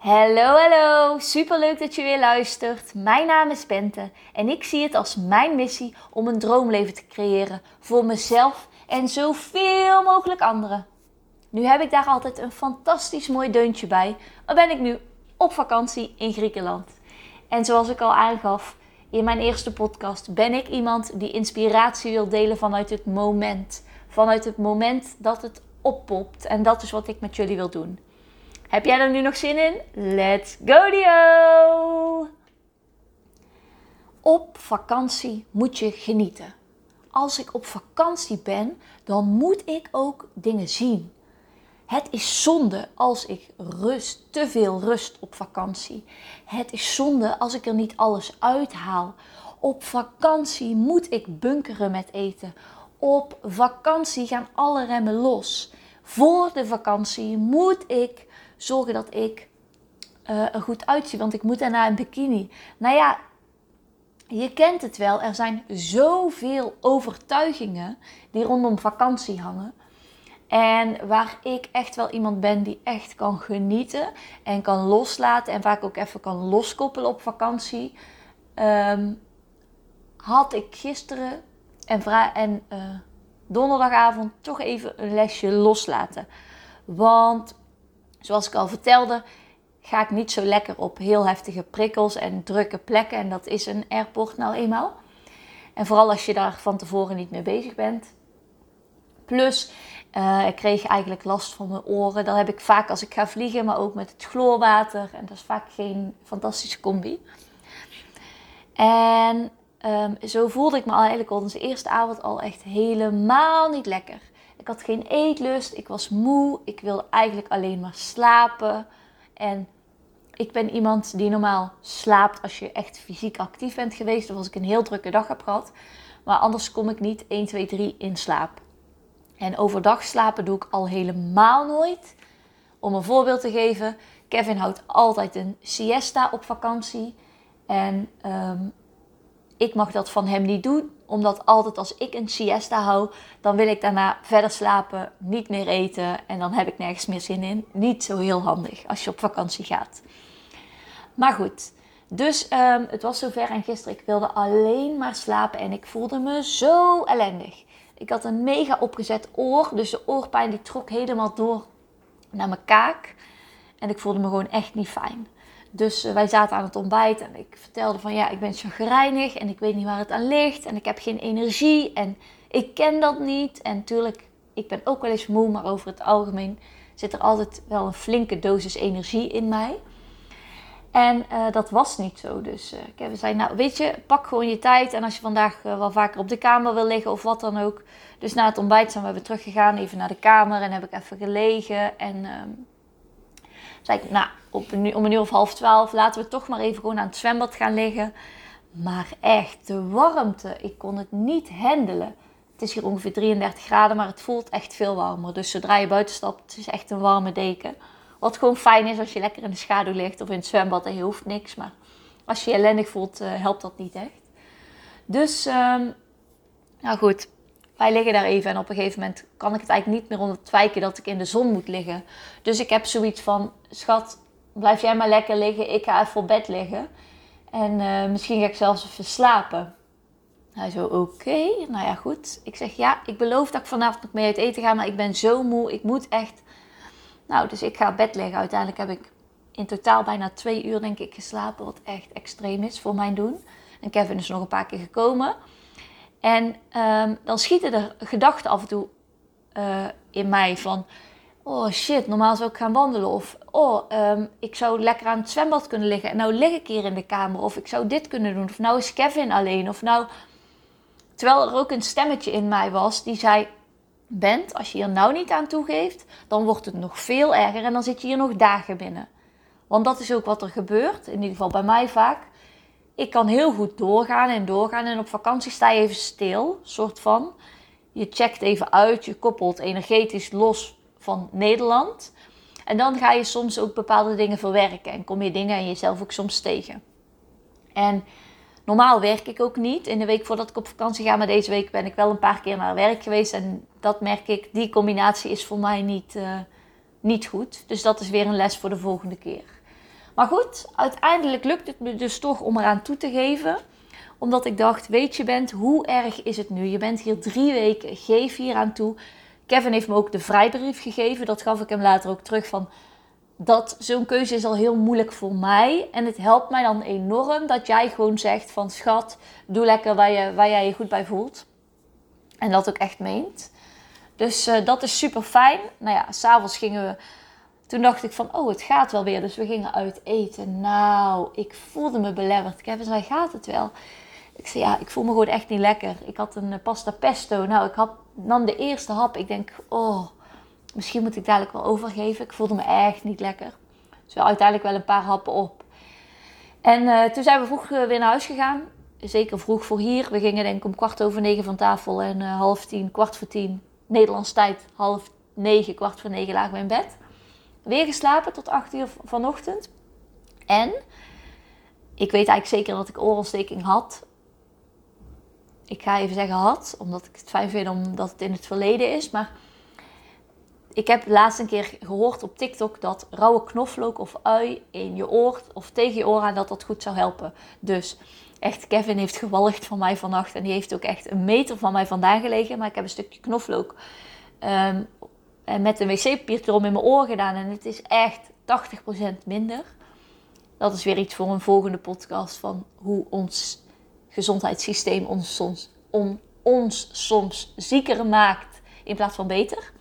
Hallo, hallo. Super leuk dat je weer luistert. Mijn naam is Bente en ik zie het als mijn missie om een droomleven te creëren voor mezelf en zoveel mogelijk anderen. Nu heb ik daar altijd een fantastisch mooi deuntje bij, maar ben ik nu op vakantie in Griekenland. En zoals ik al aangaf in mijn eerste podcast, ben ik iemand die inspiratie wil delen vanuit het moment. Vanuit het moment dat het oppopt. En dat is wat ik met jullie wil doen. Heb jij er nu nog zin in? Let's go, Dio! Op vakantie moet je genieten. Als ik op vakantie ben, dan moet ik ook dingen zien. Het is zonde als ik rust, te veel rust op vakantie. Het is zonde als ik er niet alles uithaal. Op vakantie moet ik bunkeren met eten. Op vakantie gaan alle remmen los. Voor de vakantie moet ik zorgen dat ik uh, er goed uitzie, want ik moet daarna een bikini. Nou ja, je kent het wel. Er zijn zoveel overtuigingen die rondom vakantie hangen. En waar ik echt wel iemand ben die echt kan genieten en kan loslaten en vaak ook even kan loskoppelen op vakantie. Um, had ik gisteren en, en uh, donderdagavond toch even een lesje loslaten. Want zoals ik al vertelde, ga ik niet zo lekker op heel heftige prikkels en drukke plekken. En dat is een airport nou eenmaal. En vooral als je daar van tevoren niet mee bezig bent. Plus, uh, ik kreeg eigenlijk last van mijn oren. Dat heb ik vaak als ik ga vliegen, maar ook met het chloorwater. En dat is vaak geen fantastische combi. En um, zo voelde ik me al eigenlijk al onze eerste avond al echt helemaal niet lekker. Ik had geen eetlust, ik was moe, ik wilde eigenlijk alleen maar slapen. En ik ben iemand die normaal slaapt als je echt fysiek actief bent geweest of als ik een heel drukke dag heb gehad. Maar anders kom ik niet 1, 2, 3 in slaap. En overdag slapen doe ik al helemaal nooit. Om een voorbeeld te geven, Kevin houdt altijd een siesta op vakantie. En um, ik mag dat van hem niet doen, omdat altijd als ik een siesta hou, dan wil ik daarna verder slapen, niet meer eten en dan heb ik nergens meer zin in. Niet zo heel handig als je op vakantie gaat. Maar goed, dus um, het was zover en gisteren ik wilde alleen maar slapen en ik voelde me zo ellendig. Ik had een mega opgezet oor, dus de oorpijn die trok helemaal door naar mijn kaak. En ik voelde me gewoon echt niet fijn. Dus eh, wij zaten aan het ontbijt en ik vertelde van ja, ik ben chagrijnig en ik weet niet waar het aan ligt en ik heb geen energie en ik ken dat niet. En natuurlijk, ik ben ook wel eens moe, maar over het algemeen zit er altijd wel een flinke dosis energie in mij. En uh, dat was niet zo. Dus uh, Kevin zei, nou weet je, pak gewoon je tijd. En als je vandaag wel vaker op de kamer wil liggen of wat dan ook. Dus na het ontbijt zijn we weer teruggegaan, even naar de kamer. En heb ik even gelegen. En ehm, zei ik, nou, op om een uur of half twaalf laten we toch maar even gewoon aan het zwembad gaan liggen. Maar echt, de warmte, ik kon het niet handelen. Het is hier ongeveer 33 graden, maar het voelt echt veel warmer. Dus zodra je buiten stapt, het is echt een warme deken. Wat gewoon fijn is als je lekker in de schaduw ligt of in het zwembad en je hoeft niks. Maar als je je ellendig voelt, uh, helpt dat niet echt. Dus, um, nou goed, wij liggen daar even en op een gegeven moment kan ik het eigenlijk niet meer ondertwijken dat ik in de zon moet liggen. Dus ik heb zoiets van, schat, blijf jij maar lekker liggen, ik ga even op bed liggen. En uh, misschien ga ik zelfs even slapen. Hij zo, oké, nou ja goed. Ik zeg, ja, ik beloof dat ik vanavond nog mee uit eten ga, maar ik ben zo moe, ik moet echt... Nou, dus ik ga op bed liggen. Uiteindelijk heb ik in totaal bijna twee uur denk ik geslapen, wat echt extreem is voor mijn doen. En Kevin is nog een paar keer gekomen. En um, dan schieten er gedachten af en toe uh, in mij van... Oh shit, normaal zou ik gaan wandelen. Of oh, um, ik zou lekker aan het zwembad kunnen liggen. En nou lig ik hier in de kamer. Of ik zou dit kunnen doen. Of nou is Kevin alleen. Of nou... Terwijl er ook een stemmetje in mij was die zei... Bent, als je hier nou niet aan toegeeft, dan wordt het nog veel erger. En dan zit je hier nog dagen binnen. Want dat is ook wat er gebeurt. In ieder geval bij mij vaak ik kan heel goed doorgaan en doorgaan. En op vakantie sta je even stil, soort van. Je checkt even uit, je koppelt energetisch los van Nederland. En dan ga je soms ook bepaalde dingen verwerken. En kom je dingen en jezelf ook soms tegen. En normaal werk ik ook niet in de week voordat ik op vakantie ga. Maar deze week ben ik wel een paar keer naar werk geweest. En dat merk ik, die combinatie is voor mij niet, uh, niet goed. Dus dat is weer een les voor de volgende keer. Maar goed, uiteindelijk lukt het me dus toch om eraan toe te geven. Omdat ik dacht, weet je bent, hoe erg is het nu? Je bent hier drie weken, geef hier aan toe. Kevin heeft me ook de vrijbrief gegeven. Dat gaf ik hem later ook terug van... Dat zo'n keuze is al heel moeilijk voor mij. En het helpt mij dan enorm dat jij gewoon zegt van... Schat, doe lekker waar, je, waar jij je goed bij voelt. En dat ook echt meent. Dus uh, dat is super fijn. Nou ja, s'avonds gingen we toen dacht ik van, oh, het gaat wel weer. Dus we gingen uit eten. Nou, ik voelde me belemmerd. Kevin zei, gaat het wel? Ik zei, ja, ik voel me gewoon echt niet lekker. Ik had een eh, pasta pesto. Nou, ik had, nam de eerste hap. Ik denk, oh, misschien moet ik dadelijk wel overgeven. Ik voelde me echt niet lekker. Dus we uiteindelijk wel een paar happen op. En uh, toen zijn we vroeg uh, weer naar huis gegaan. Zeker vroeg voor hier. We gingen denk ik om kwart over negen van tafel. En half tien, kwart voor tien, Nederlands tijd, half negen, kwart voor negen lagen we in bed. Weer geslapen tot 8 uur vanochtend. En ik weet eigenlijk zeker dat ik oorontsteking had. Ik ga even zeggen had, omdat ik het fijn vind omdat het in het verleden is. Maar ik heb laatst een keer gehoord op TikTok dat rauwe knoflook of ui in je oor of tegen je oor aan dat dat goed zou helpen. Dus echt, Kevin heeft gewalgd van mij vannacht en die heeft ook echt een meter van mij vandaan gelegen. Maar ik heb een stukje knoflook um, met een wc-papiertje erom in mijn oor gedaan. En het is echt 80% minder. Dat is weer iets voor een volgende podcast van hoe ons gezondheidssysteem ons soms, om, ons soms zieker maakt in plaats van beter.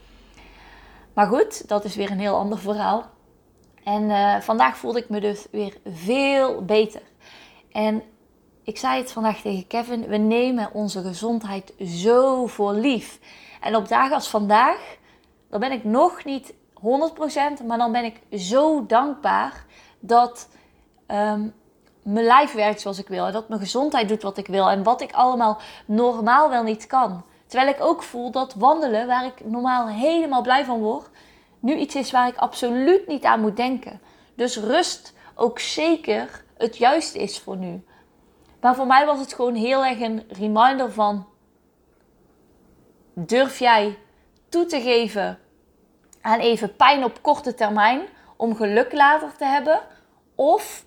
Maar goed, dat is weer een heel ander verhaal. En uh, vandaag voelde ik me dus weer veel beter. En ik zei het vandaag tegen Kevin: we nemen onze gezondheid zo voor lief. En op dagen als vandaag dan ben ik nog niet 100%, maar dan ben ik zo dankbaar dat um, mijn lijf werkt zoals ik wil. En dat mijn gezondheid doet wat ik wil. En wat ik allemaal normaal wel niet kan. Terwijl ik ook voel dat wandelen, waar ik normaal helemaal blij van word, nu iets is waar ik absoluut niet aan moet denken. Dus rust ook zeker het juiste is voor nu. Maar voor mij was het gewoon heel erg een reminder van: durf jij toe te geven aan even pijn op korte termijn om geluk later te hebben? Of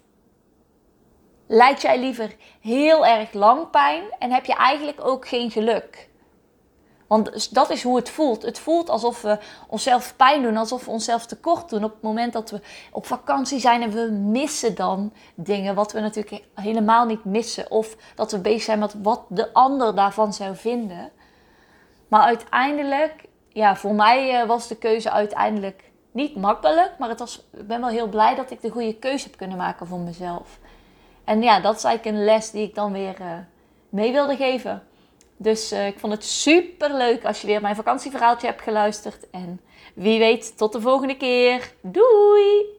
leid jij liever heel erg lang pijn en heb je eigenlijk ook geen geluk? Want dat is hoe het voelt. Het voelt alsof we onszelf pijn doen, alsof we onszelf tekort doen op het moment dat we op vakantie zijn en we missen dan dingen wat we natuurlijk helemaal niet missen. Of dat we bezig zijn met wat de ander daarvan zou vinden. Maar uiteindelijk ja, voor mij uh, was de keuze uiteindelijk niet makkelijk. Maar het was, ik ben wel heel blij dat ik de goede keuze heb kunnen maken voor mezelf. En ja, dat is eigenlijk een les die ik dan weer uh, mee wilde geven. Dus uh, ik vond het super leuk als je weer mijn vakantieverhaaltje hebt geluisterd. En wie weet, tot de volgende keer. Doei!